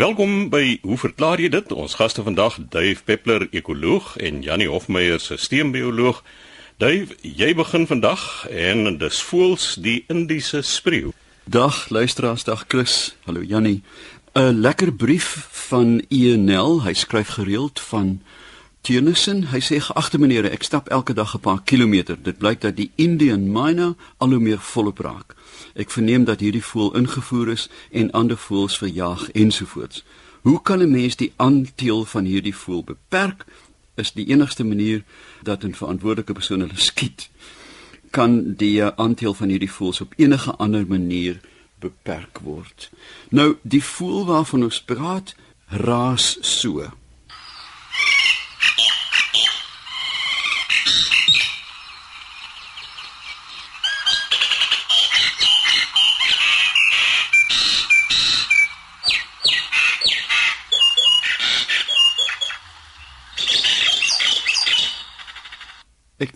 Welkom by Hoe verklaar jy dit? Ons gaste vandag, Dave Peppler, ekoloog en Janie Hofmeyer, sisteembioloog. Dave, jy begin vandag en dis voels die Indiese spreeu. Dag luisteraars, dag Chris. Hallo Janie. 'n Lekker brief van Enel. Hy skryf gereeld van Tennyson. Hy sê geagte meneere, ek stap elke dag 'n paar kilometer. Dit blyk dat die Indian miner al hoe meer volop raak. Ek verneem dat hierdie voël ingevoer is en ander voëls verjaag ensovoorts. Hoe kan 'n mens die aandeel van hierdie voël beperk? Is die enigste manier dat 'n verantwoordelike persoon hulle skiet. Kan die aandeel van hierdie voëls op enige ander manier beperk word? Nou, die voël waarvan ons praat, raas so.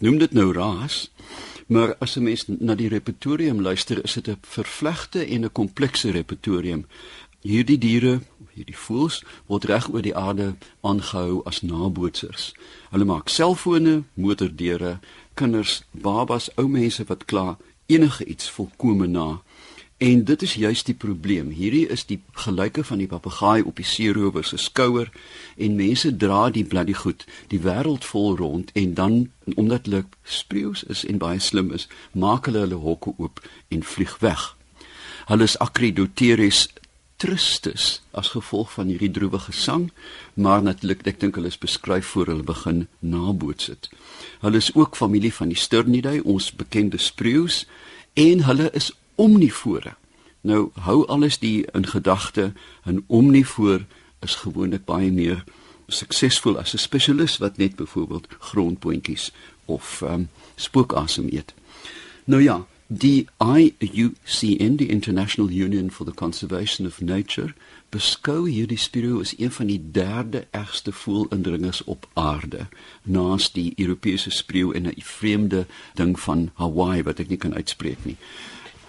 Noem dit nou raas, maar as 'n mens na die repertorium luister, is dit 'n vervlegte en 'n komplekse repertorium. Hierdie diere, hierdie voëls, word reg oor die aarde aangehou as nabootsers. Hulle maak selfone, motordeure, kinders, babas, ou mense wat kla enige iets volkome na. En dit is juist die probleem. Hierdie is die gelyke van die papegaai op die seerower se skouer en mense dra die bloody goed die wêreld vol rond en dan omdat hulle spreeus is en baie slim is, maak hulle hulle hokke oop en vlieg weg. Hulle is Acridoteres tristis as gevolg van hierdie droewige sang, maar natuurlik ek dink hulle is beskryf voor hulle begin naboots dit. Hulle is ook familie van die Sternidae, ons bekende spreeus en hulle is omnivore. Nou hou alles die in gedagte 'n omnivoor is gewoonlik baie meer suksesvol as 'n spesialis wat net byvoorbeeld grondpotjies of um, spookasem eet. Nou ja, die IUCN, die International Union for the Conservation of Nature, beskou hierdie spiro as een van die derde ergste voelindringers op aarde, naas die Europese spreeu en 'n vreemde ding van Hawaii wat ek nie kan uitspreek nie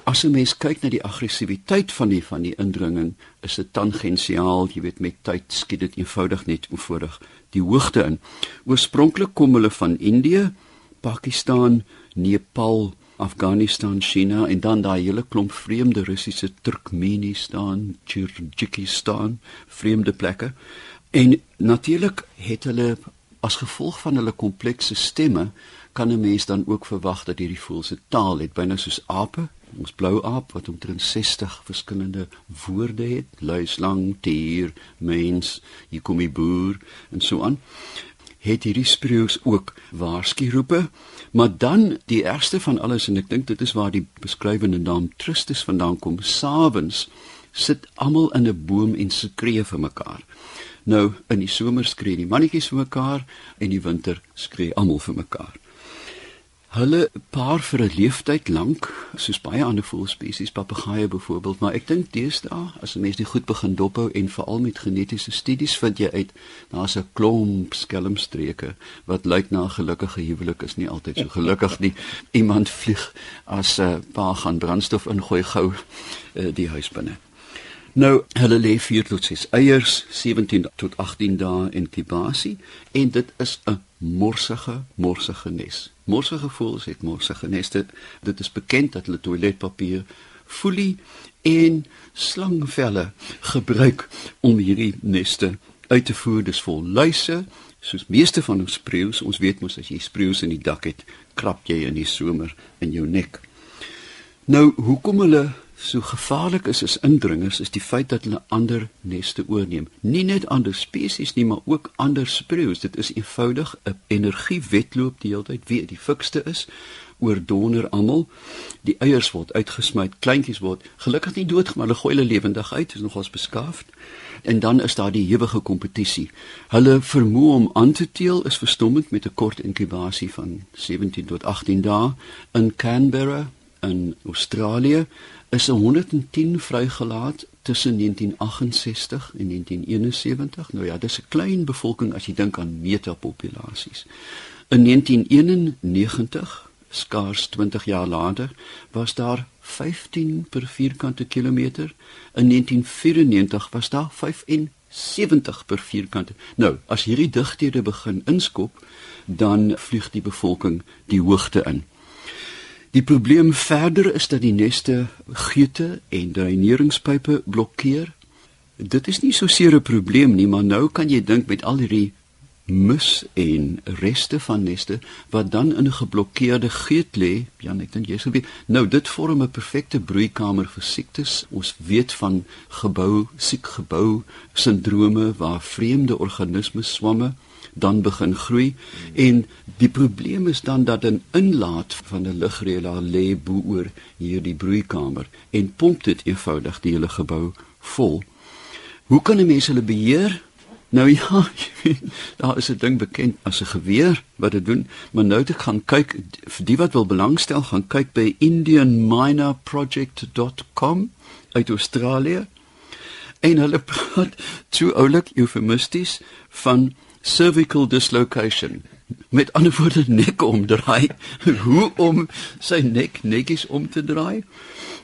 as 'n mens kyk na die aggressiwiteit van die van die indringing, is dit tangensiaal, jy weet met tyd skiet dit eenvoudig net eenvoudig die hoogte in. Oorspronklik kom hulle van Indië, Pakistan, Nepal, Afghanistan, China en dan daai hele klomp vreemde Russiese Turkmenistan, Kyrgyzstan, vreemde plekke. En natuurlik het hulle as gevolg van hulle komplekse stemme kan 'n mens dan ook verwag dat hierdie voëls 'n taal het, byna soos ape, ons blou aap wat omtrent 60 verskillende woorde het, luis lang, dier, mens, hier kom die boer en so aan. Het hierdie spreeus ook waarskuroepe, maar dan die ergste van alles en ek dink dit is waar die beskrywende naam Tristus vandaan kom, sawens sit almal in 'n boom en skree vir mekaar. Nou in die somer skree die mannetjies vir mekaar en die winter skree almal vir mekaar. Hulle paar vir 'n leeftyd lank, soos baie ander voëlspesies, papegaaie byvoorbeeld, maar ek dink deesdae as 'n mens dit goed begin dophou en veral met genetiese studies vind jy uit daar's 'n klomp skelmstreke wat lyk na 'n gelukkige huwelik is nie altyd so gelukkig nie. Iemand vlieg as 'n uh, paar gaan brandstof ingooi gou uh, die huis binne. Nou, hulle lê 4 tot 6 eiers, 17 tot 18 dae inkubasie en dit is 'n morsige, morsige nes. Morsige voëls het morsige neste. Dit is bekend dat hulle toiletpapier, folie en slangvelle gebruik om hierdie neste uit te voer. Dis vol luise, soos meeste van ons spreeus. Ons weet mos as jy spreeus in die dak het, krap jy in die somer in jou nek. Nou, hoekom hulle so gevaarlik is as indringers is die feit dat hulle ander neste oorneem. Nie net ander spesies nie, maar ook ander spreeus. Dit is eenvoudig 'n energiewetloop die hele tyd wie die fikste is oor donder almal. Die eiers word uitgesmy, kleintjies word gelukkig nie dood, maar hulle gooi hulle lewendig uit, is nogals beskaafd. En dan is daar die ewige kompetisie. Hulle vermoë om aan te teel is verstommend met 'n kort inkubasie van 17 tot 18 dae in Canberra in Australië is 110 vrygelaat tussen 1968 en 1971. Nou ja, dis 'n klein bevolking as jy dink aan metapopulasies. In 1991 skaars 20 jaar later, was daar 15 per vierkante kilometer. In 1994 was daar 75 per vierkante. Nou, as hierdie digthede begin inskop, dan vlieg die bevolking die hoogte in. Die probleem verder is dat die neste geute en dreineringspype blokkeer. Dit is nie so seer 'n probleem nie, maar nou kan jy dink met al hierdie mus en reste van neste wat dan in 'n geblokkeerde geet lê. Jan, ek dink jy sou weet. Nou dit vorm 'n perfekte broeikamer vir siektes. Ons weet van gebou, siek gebou sindrome waar vreemde organismes swamme dan begin groei en die probleem is dan dat 'n inlaat van 'n lugreëlaar lê bo oor hierdie broeikamer en pomp dit eenvoudig die hele gebou vol. Hoe kan 'n mens hulle beheer? Nou ja, daar is 'n ding bekend as 'n geweer wat dit doen, maar nou te gaan kyk vir die wat wil belangstel, gaan kyk by indianminerproject.com uit Australië. En hulle praat toe oulik eufemisties van cervical dislocation. Met ander woorde nek omdraai. Hoe om sy nek netjies om te draai?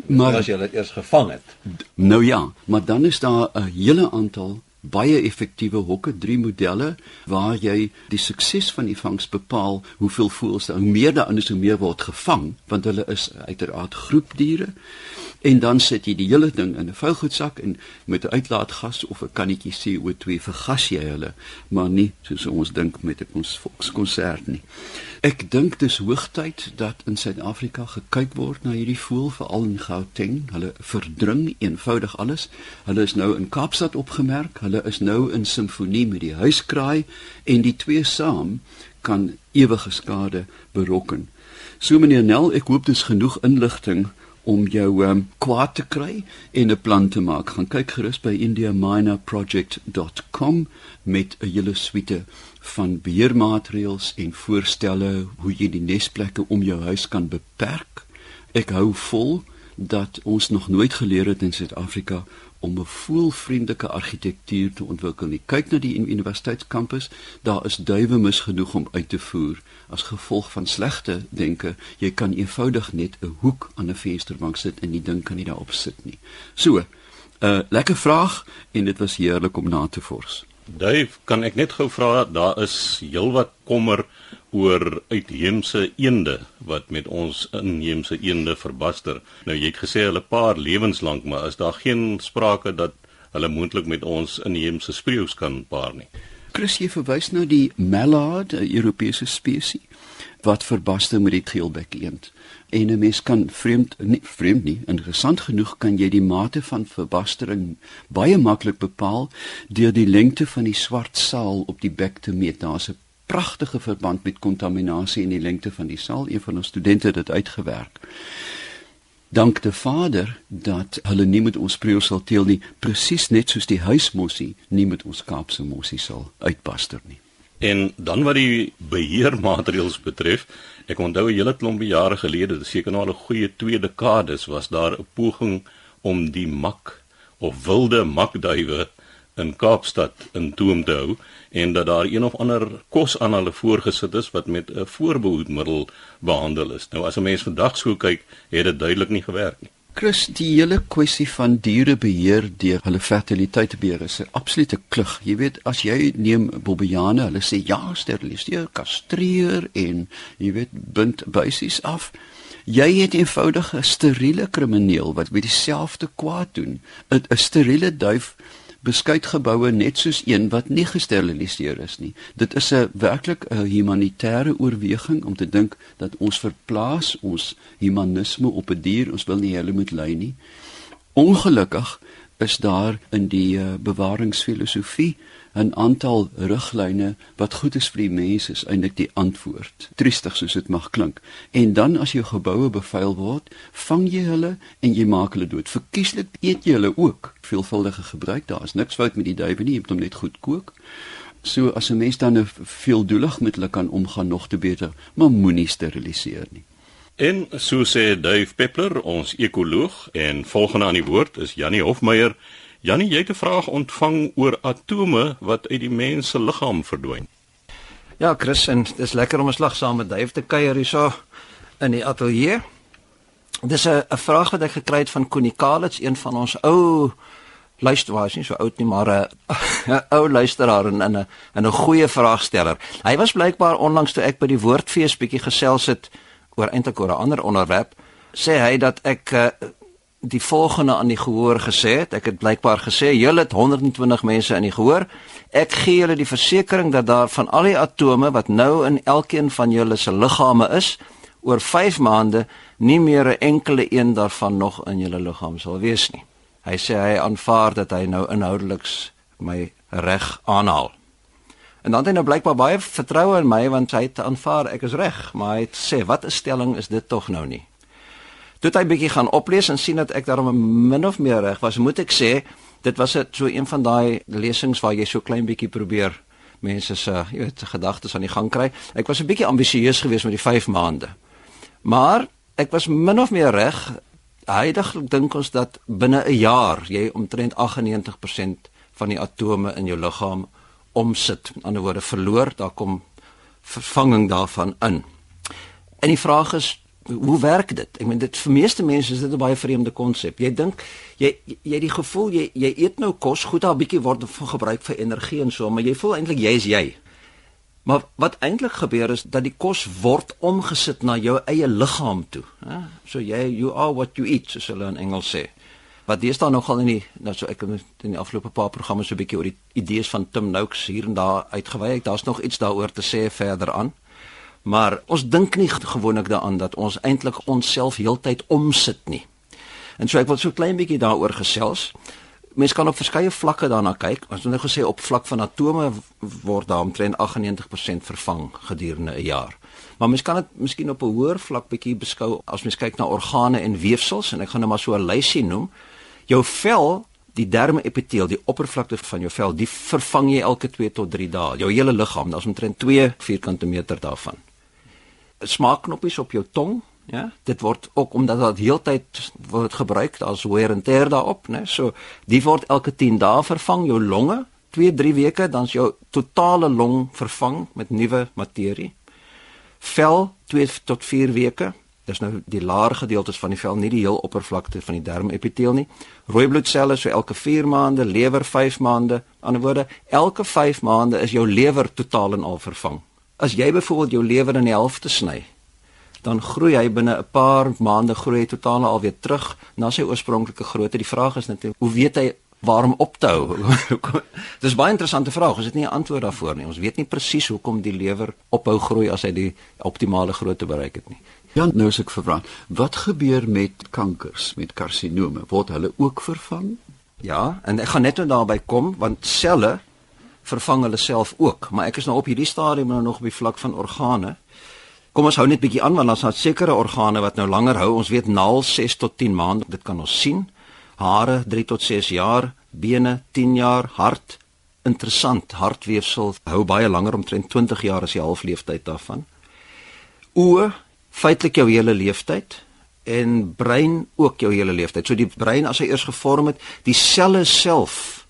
Maar as jy dit eers gevang het. Nou ja, maar dan is daar 'n hele aantal baie effektiewe hokke, drie modelle waar jy die sukses van die vangs bepaal, hoeveel voels daar, hoe meer daar is, hoe meer word gevang, want hulle is uiteraard groepdiere. En dan sit jy die hele ding in 'n vuilgoedsak en met 'n uitlaatgas of 'n kannetjie CO2 vergas jy hulle, maar nie soos ons dink met 'n ons volkskonsert nie. Ek dink dis hoogtyd dat in Suid-Afrika gekyk word na hierdie voël veral in Gauteng. Hulle verdring eenvoudig alles. Hulle is nou in Kaapstad opgemerk. Hulle is nou in simfonie met die huiskraai en die twee saam kan ewige skade berokken. So meneer Nel, ek hoop dis genoeg inligting om jou um, kwaad te kry en 'n plan te maak. Gaan kyk gerus by indiaminerproject.com met 'n hele suite van beheermaatreëls en voorstelle hoe jy die nesplekke om jou huis kan beperk. Ek hou vol dat ons nog nooit geleer het in Suid-Afrika om 'n voelvriendelike argitektuur te ontwikkel nie. Kyk na die universiteitskampus, daar is duwe mis genoeg om uit te voer as gevolg van slegte denke. Jy kan eenvoudig net 'n hoek aan 'n vensterbank sit en die ding kan nie daarop sit nie. So, 'n uh, lekker vraag en dit was heerlik om na te vors. Dave, kan ek net gou vra, daar is heelwat kommer oor uitheemse eende wat met ons inheemse eende verbaster. Nou jy het gesê hulle paar lewenslank, maar is daar geen sprake dat hulle moontlik met ons inheemse spreeus kan paar nie? Chris jy verwys nou die mallard, 'n Europese spesies wat verbaster met die geelbek eend. En 'n mens kan vreemd nie vreemd nie, interessant genoeg kan jy die mate van verbastering baie maklik bepaal deur die lengte van die swart saal op die bek te meet. Daar's 'n pragtige verband met kontaminasie en die lengte van die saal. Een van ons studente het dit uitgewerk. Dank die Vader dat hulle nie met ons preu sal teel nie, presies net soos die huismossie nie met ons Kaapse mossie sal uitbaster nie. En dan wat die beheermaatreëls betref, ek onthou 'n hele klomp jare gelede, seker nou al 'n goeie 2 dekades, was daar 'n poging om die mak of wilde makduwe in Kaapstad in toom te hou en dat daar een of ander kos aan hulle voorgesit is wat met 'n voorbehoedmiddel behandel is. Nou as 'n mens vandag so kyk, het dit duidelik nie gewerk nie. Chris, die hele kwessie van dierebeheer deur hulle fertiliteit beheer is 'n absolute klug. Jy weet, as jy neem bobbejane, hulle sê ja, steriliseer, kastreer en jy weet, bind buisies af. Jy het eenvoudig 'n steriele krimineel wat met dieselfde kwaad doen. 'n Steriele duif beskuit geboue net soos een wat nie gesteriliseer is nie. Dit is 'n werklik 'n humanitêre oorweging om te dink dat ons verplaas ons humanisme op 'n die dier, ons wil nie hulle moet ly nie. Ongelukkig is daar in die uh, bewaringsfilosofie 'n aantal riglyne wat goed is vir die mens is eintlik die antwoord. Triestig soos dit mag klink. En dan as jou geboue bevuil word, vang jy hulle en jy maak hulle dood. Verkieslik eet jy hulle ook. Veelvuldige gebruik, daar is niks fout met die duwe nie, jy moet hom net goed kook. So as 'n mens dan 'n veeldoelig met hulle kan omgaan nog te beter, maar moenie steriliseer nie. En so sê Dave Peppler, ons ekoloog en volgende aan die woord is Jannie Hofmeyer Jannie, jy het 'n vraag ontvang oor atome wat uit die mens se liggaam verdwyn. Ja, Chris, en dis lekker om 'n slag saam met Dave te kuier hierso. in die ateljee. Dis 'n vraag wat ek gekry het van Connie Kalitz, een van ons ou luisteraars, nie so oud nie, maar 'n ou luisteraar en 'n 'n 'n goeie vraagsteller. Hy was blykbaar onlangs toe ek by die Woordfees bietjie gesels het oor eintlik oor 'n ander onderwerp, sê hy dat ek uh, die volgende aan die gehoor gesê het. Ek het blykbaar gesê julle het 120 mense in die gehoor. Ek gee julle die versekering dat daar van al die atome wat nou in elkeen van julle se liggame is, oor 5 maande nie meer 'n enkele een daarvan nog in julle liggaam sal wees nie. Hy sê hy aanvaar dat hy nou inhoudeliks my reg aanhaal. En dan het hy nou blykbaar baie vertroue in my want hy het aanvaar ek is reg, maar hy het sê wat 'n stelling is dit tog nou nie. Toe hy bietjie gaan oplees en sien dat ek daarom min of meer reg was, moet ek sê, dit was dit so een van daai lesings waar jy so klein bietjie probeer mense se, jy weet, gedagtes aan die gang kry. Ek was 'n bietjie ambisieus geweest met die 5 maande. Maar ek was min of meer reg. Heidiglik dink ons dat binne 'n jaar jy omtrent 98% van die atome in jou liggaam omsit. Met ander woorde verloor, daar kom vervanging daarvan in. En die vraag is hoe werk dit? Ek meen dit vir meeste mense is dit 'n baie vreemde konsep. Jy dink jy jy het die gevoel jy jy eet nou kos, goed daar 'n bietjie word van gebruik vir energie en so, maar jy voel eintlik jy is jy. Maar wat eintlik gebeur is dat die kos word omgesit na jou eie liggaam toe, hè? So jy you are what you eat, soos hulle in Engels sê. Wat dis dan nogal in die nou so ek in die afgelope paar programme so 'n bietjie oor die idees van Tim Noakes hier en daar uitgewy. Daar's nog iets daaroor te sê verder aan. Maar ons dink nie gewoonlik daaraan dat ons eintlik onsself heeltyd omsit nie. En so ek wil so klein bietjie daaroor gesels mens kan op verskeie vlakke daarna kyk. Ons het nou gesê op vlak van atome word daar omtrent 98% vervang gedurende 'n jaar. Maar mens kan dit miskien op 'n hoër vlak bietjie beskou as mens kyk na organe en weefsels en ek gaan nou maar so 'n lysie noem. Jou vel, die derme epiteel, die oppervlakte van jou vel, die vervang jy elke 2 tot 3 dae. Jou hele liggaam, daar's omtrent 2 vierkante meter daarvan. Smaakknoppies op jou tong, Ja, dit word ook omdat dit heeltyd word gebruik as wear and tear daarop, né? So, die word elke 10 dae vervang jou longe, 2-3 weke dan is jou totale long vervang met nuwe materie. Vel 2 tot 4 weke. Dis nou die laer gedeeltes van die vel, nie die heel oppervlakte van die dermepiteel nie. Rooi bloedselle so elke 4 maande, lewer 5 maande. Aan die woorde, elke 5 maande is jou lewer totaal en al vervang. As jy byvoorbeeld jou lewer in die helfte sny, dan groei hy binne 'n paar maande groei hy totaal alweer terug na sy oorspronklike grootte. Die vraag is net hoe weet hy waarom op te hou? Dis baie interessante vraag. Ons het nie 'n antwoord daarvoor nie. Ons weet nie presies hoekom die lewer ophou groei as hy die optimale grootte bereik het nie. Ja, nou as ek vervra, wat gebeur met kankers, met karsinome? Word hulle ook vervang? Ja, en ek gaan net nou daarby kom want selle vervang hulle self ook, maar ek is nou op hierdie stadium nou nog op die vlak van organe. Kom ons hou net bietjie aan want ons het sekere organe wat nou langer hou. Ons weet naal 6 tot 10 maande, dit kan ons sien. Hare 3 tot 6 jaar, bene 10 jaar, hart interessant, hartweefsel hou baie langer omtrent 20 jaar as die halfleeftyd daarvan. Oë feitelik jou hele leeftyd en brein ook jou hele leeftyd. So die brein as hy eers gevorm het, die selle self,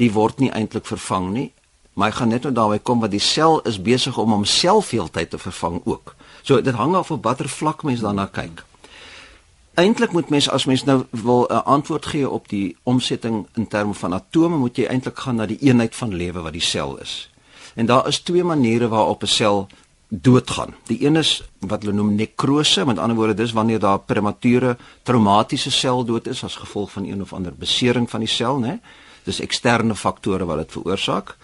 die word nie eintlik vervang nie. Maar ek gaan net nou daarby kom wat die sel is besig om homself heeltyd te vervang ook. So dit hang af op watter vlak mens daarna kyk. Eintlik moet mens as mens nou wil 'n antwoord gee op die omsetting in terme van atome, moet jy eintlik gaan na die eenheid van lewe wat die sel is. En daar is twee maniere waarop 'n sel doodgaan. Die een is wat hulle noem nekrose, met ander woorde dis wanneer daar premature traumatiese seldood is as gevolg van een of ander besering van die sel, né? Dis eksterne faktore wat dit veroorsaak.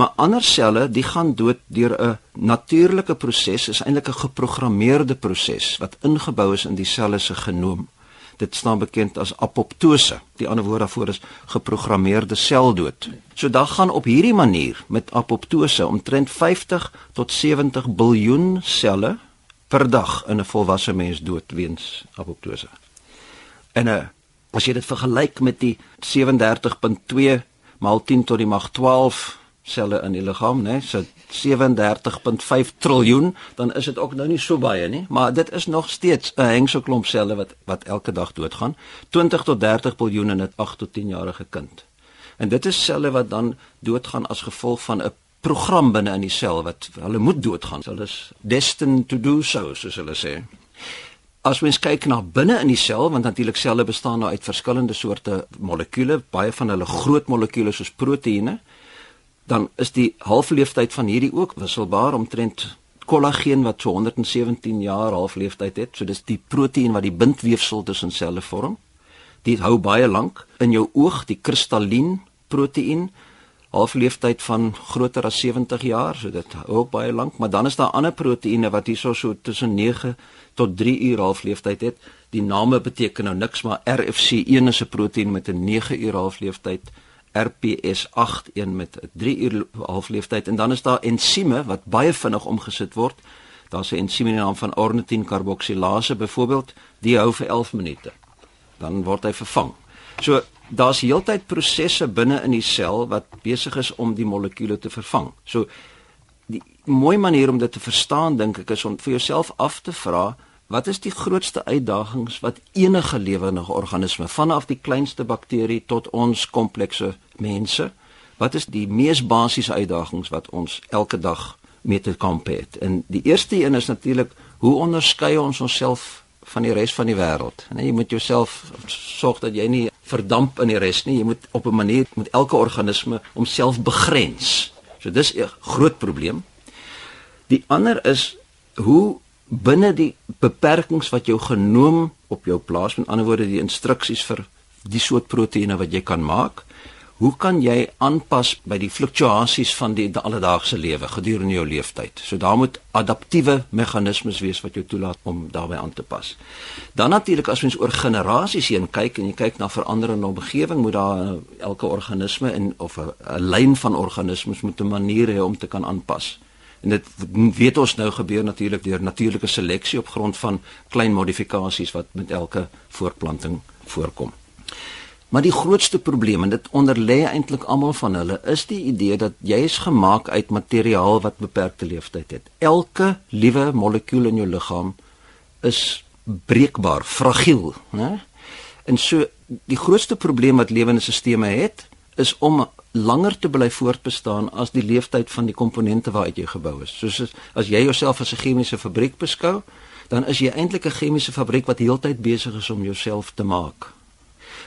Maar ander selle, die gaan dood deur 'n natuurlike proses, is eintlik 'n geprogrammeerde proses wat ingebou is in die selle se genoom. Dit staan bekend as apoptose. Die ander woord daarvoor is geprogrammeerde seldood. So dan gaan op hierdie manier met apoptose omtrent 50 tot 70 biljoen selle per dag in 'n volwasse mens dood weens apoptose. En uh, as jy dit vergelyk met die 37.2 maal 10 tot die mag 12 selle in die liggaam, né? So 37.5 triljoen, dan is dit ook nou nie so baie nie, maar dit is nog steeds 'n hengselklomp selle wat wat elke dag doodgaan. 20 tot 30 biljoen in 'n 8 tot 10 jarige kind. En dit is selle wat dan doodgaan as gevolg van 'n program binne in die sel wat hulle moet doodgaan. Hulle is destined to do so, soos hulle sê. As mens kyk na binne in die sel, want natuurlik selle bestaan nou uit verskillende soorte molekules, baie van hulle groot molekules soos proteïene, dan is die halfleeftyd van hierdie ook wisselbaar omtrent kollageen wat so 117 jaar halfleeftyd het. So dis die proteïen wat die bindweefsel tussen selle vorm. Dit hou baie lank in jou oog, die kristallien proteïen halfleeftyd van groter as 70 jaar, so dit hou ook baie lank, maar dan is daar ander proteïene wat hierso so tussen 9 tot 3 uur halfleeftyd het. Die name beteken nou niks, maar RFC1 is 'n proteïen met 'n 9 uur halfleeftyd. RPS8 een met 'n 3 uur halfleeftyd en dan is daar ensieme wat baie vinnig omgesit word. Daar's 'n ensiem in die naam van ornithine karboksilase byvoorbeeld, die hou vir 11 minute. Dan word hy vervang. So daar's heeltyd prosesse binne in die sel wat besig is om die molekules te vervang. So die mooi manier om dit te verstaan dink ek is om vir jouself af te vra Wat is die grootste uitdagings wat enige lewende organisme vanaf die kleinste bakterie tot ons komplekse mense? Wat is die mees basiese uitdagings wat ons elke dag mee te kamp het? En die eerste een is natuurlik hoe onderskei ons onsself van die res van die wêreld? Nee, jy moet jouself sorg dat jy nie verdamp in die res nie. Jy moet op 'n manier met elke organisme homself begrens. So dis 'n groot probleem. Die ander is hoe binne die beperkings wat jou genoom op jou plaas met ander woorde die instruksies vir die soort proteïene wat jy kan maak hoe kan jy aanpas by die fluktuasies van die, die alledaagse lewe gedurende jou lewenstyd so daar moet adaptiewe meganismes wees wat jou toelaat om daarbey aan te pas. Dan natuurlik as ons oor generasies heen kyk en jy kyk na veranderende omgewing moet daar elke organisme in of 'n lyn van organismes moet 'n manier hê om te kan aanpas En dit weet ons nou gebeur natuurlik deur natuurlike seleksie op grond van klein modifikasies wat met elke voortplanting voorkom. Maar die grootste probleem en dit onderlê eintlik almal van hulle is die idee dat jy is gemaak uit materiaal wat beperkte lewensduur het. Elke liewe molekuul in jou liggaam is breekbaar, fragiel, né? En so die grootste probleem wat lewende stelsels het, is om langer te bly voortbestaan as die lewensduur van die komponente waaruit jy gebou is. Soos as, as jy jouself as 'n chemiese fabriek beskou, dan is jy eintlik 'n chemiese fabriek wat heeltyd besig is om jouself te maak.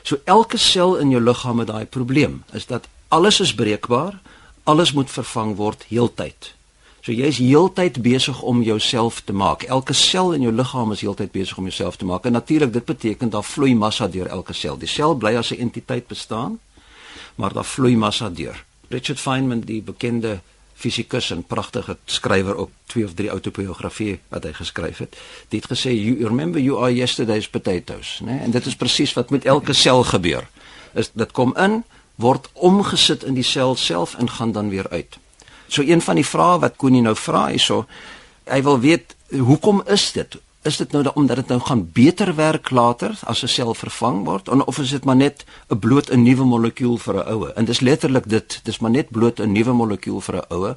So elke sel in jou liggaam het daai probleem, is dat alles is breekbaar, alles moet vervang word heeltyd. So jy's heeltyd besig om jouself te maak. Elke sel in jou liggaam is heeltyd besig om jouself te maak. En natuurlik dit beteken daar vloei massa deur elke sel. Die sel bly as 'n entiteit bestaan maar daar vloei massa deur. Richard Feynman, die bekende fisikus en pragtige skrywer op twee of drie autobiografieë wat hy geskryf het, het gesê you remember you are yesterday's potatoes, né? En dit is presies wat met elke sel gebeur. Is dit kom in, word omgesit in die sel self en gaan dan weer uit. So een van die vrae wat Koenie nou vra hierso, hy wil weet hoekom is dit? Is dit nou omdat dit nou gaan beter werk later as 'n sel vervang word? Of is dit maar net 'n bloot 'n nuwe molekuul vir 'n oue? En dis letterlik dit dis maar net bloot 'n nuwe molekuul vir 'n oue.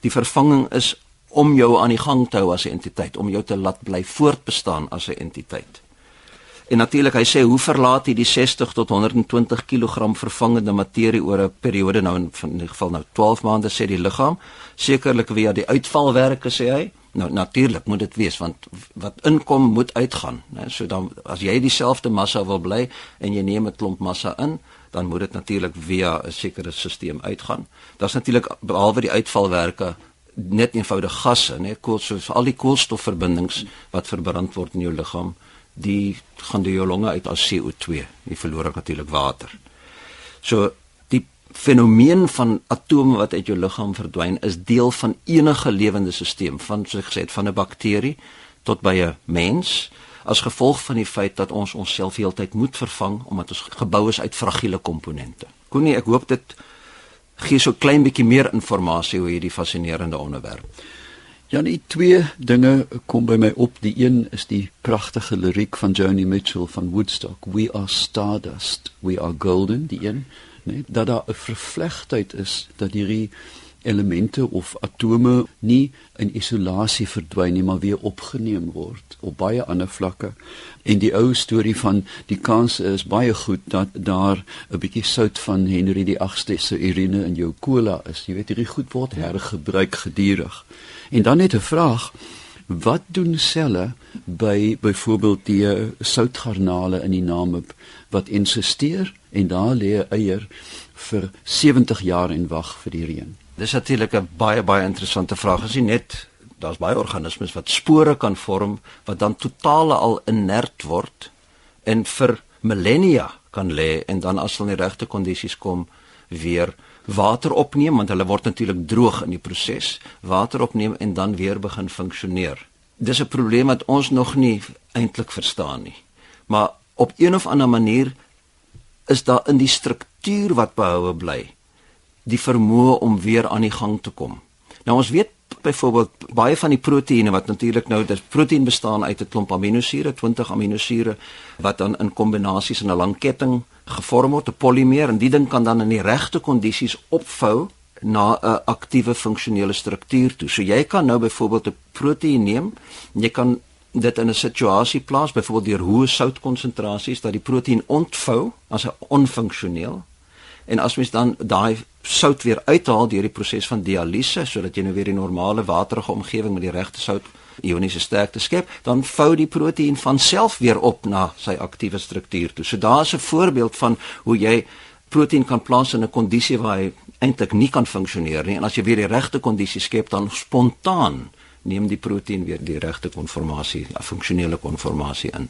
Die vervanging is om jou aan die gang te hou as 'n entiteit om jou te laat bly voortbestaan as 'n entiteit. En natuurlik hy sê hoe verlaat hy die 60 tot 120 kg vervangende materie oor 'n periode? Nou in, in geval nou 12 maande sê die liggaam. Sekerlik via die uitvalwerke sê hy Nou natuurlik moet dit wees want wat inkom moet uitgaan, né? So dan as jy dieselfde massa wil bly en jy neem 'n klomp massa in, dan moet dit natuurlik via 'n sekere stelsel uitgaan. Daar's natuurlik behalwe die uitvalwerke net eenvoudige gasse, né? Koolstof, al die koolstofverbindings wat verbrand word in jou liggaam, die gaan deur jou longe uit as CO2. Jy verloor natuurlik water. So fenomeen van atome wat uit jou liggaam verdwyn is deel van enige lewende stelsel van soos ek gesê het van 'n bakterie tot by 'n mens as gevolg van die feit dat ons onsself heeltyd moet vervang omdat ons gebou is uit fragiele komponente. Koenie, ek hoop dit gee so klein bietjie meer inligting oor hierdie fascinerende onderwerp. Ja, nee, twee dinge kom by my op. Die een is die pragtige liriek van Joni Mitchell van Woodstock, We are stardust, we are golden, die een nê dat daar 'n vervlegtheid is dat hierdie elemente of atome nie in isolasie verdwyn nie maar weer opgeneem word op baie ander vlakke. En die ou storie van die kans is baie goed dat daar 'n bietjie sout van Henry die 8ste se urine in jou cola is. Jy weet hierdie goed word hergebruik gedurig en dan net 'n vraag Wat doen selle by byvoorbeeld die eh, soutgarnale in die Namib wat insisteer en daar lê 'n eier vir 70 jaar en wag vir die reën? Dis natuurlik 'n baie baie interessante vraag. As jy net daar's baie organismes wat spore kan vorm wat dan totaal al inert word en vir millennia kan lê en dan as hulle in die regte kondisies kom weer water opneem want hulle word natuurlik droog in die proses, water opneem en dan weer begin funksioneer. Dis 'n probleem wat ons nog nie eintlik verstaan nie. Maar op een of ander manier is daar in die struktuur wat behoue bly die vermoë om weer aan die gang te kom. Nou ons weet byvoorbeeld baie van die proteïene wat natuurlik nou dis proteïen bestaan uit 'n klomp aminosure, 20 aminosure wat dan in kombinasies in 'n lang ketting gevorm word, 'n polimeer en die ding kan dan in die regte kondisies opvou na 'n aktiewe funksionele struktuur toe. So jy kan nou byvoorbeeld 'n proteïen neem, jy kan dit in 'n situasie plaas byvoorbeeld deur hoë soutkonsentrasies dat die proteïen ontvou as 'n onfunksioneel en as mens dan daai sout weer uithaal deur die proses van dialyse sodat jy nou weer die normale waterige omgewing met die regte sout ioniese sterkte skep, dan vou die proteïen van self weer op na sy aktiewe struktuur toe. So daar's 'n voorbeeld van hoe jy proteïen kan plaas in 'n kondisie waar hy eintlik nie kan funksioneer nie en as jy weer die regte kondisie skep dan spontaan neem die proteïen weer die regte konformasie, 'n funksionele konformasie in.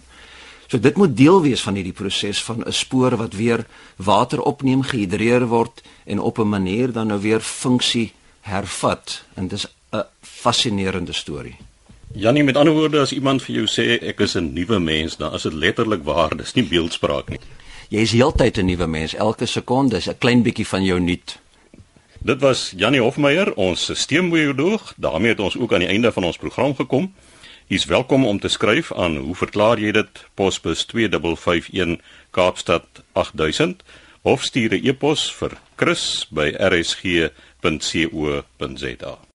So dit moet deel wees van hierdie proses van 'n spoor wat weer water opneem, gehidreer word en op 'n manier dan nou weer funksie hervat. En dis 'n fascinerende storie. Janie, met ander woorde, as iemand vir jou sê ek is 'n nuwe mens, dan is dit letterlik waar, dis nie beeldspraak nie. Jy is heeltyd 'n nuwe mens, elke sekonde is 'n klein bietjie van jou nuut. Dit was Janie Hofmeyer, ons stelselbioloog. daarmee het ons ook aan die einde van ons program gekom. Jy's welkom om te skryf aan hoe verklaar jy dit posbus 2551 Kaapstad 8000 of stuur 'n e-pos vir chris@rsg.co.za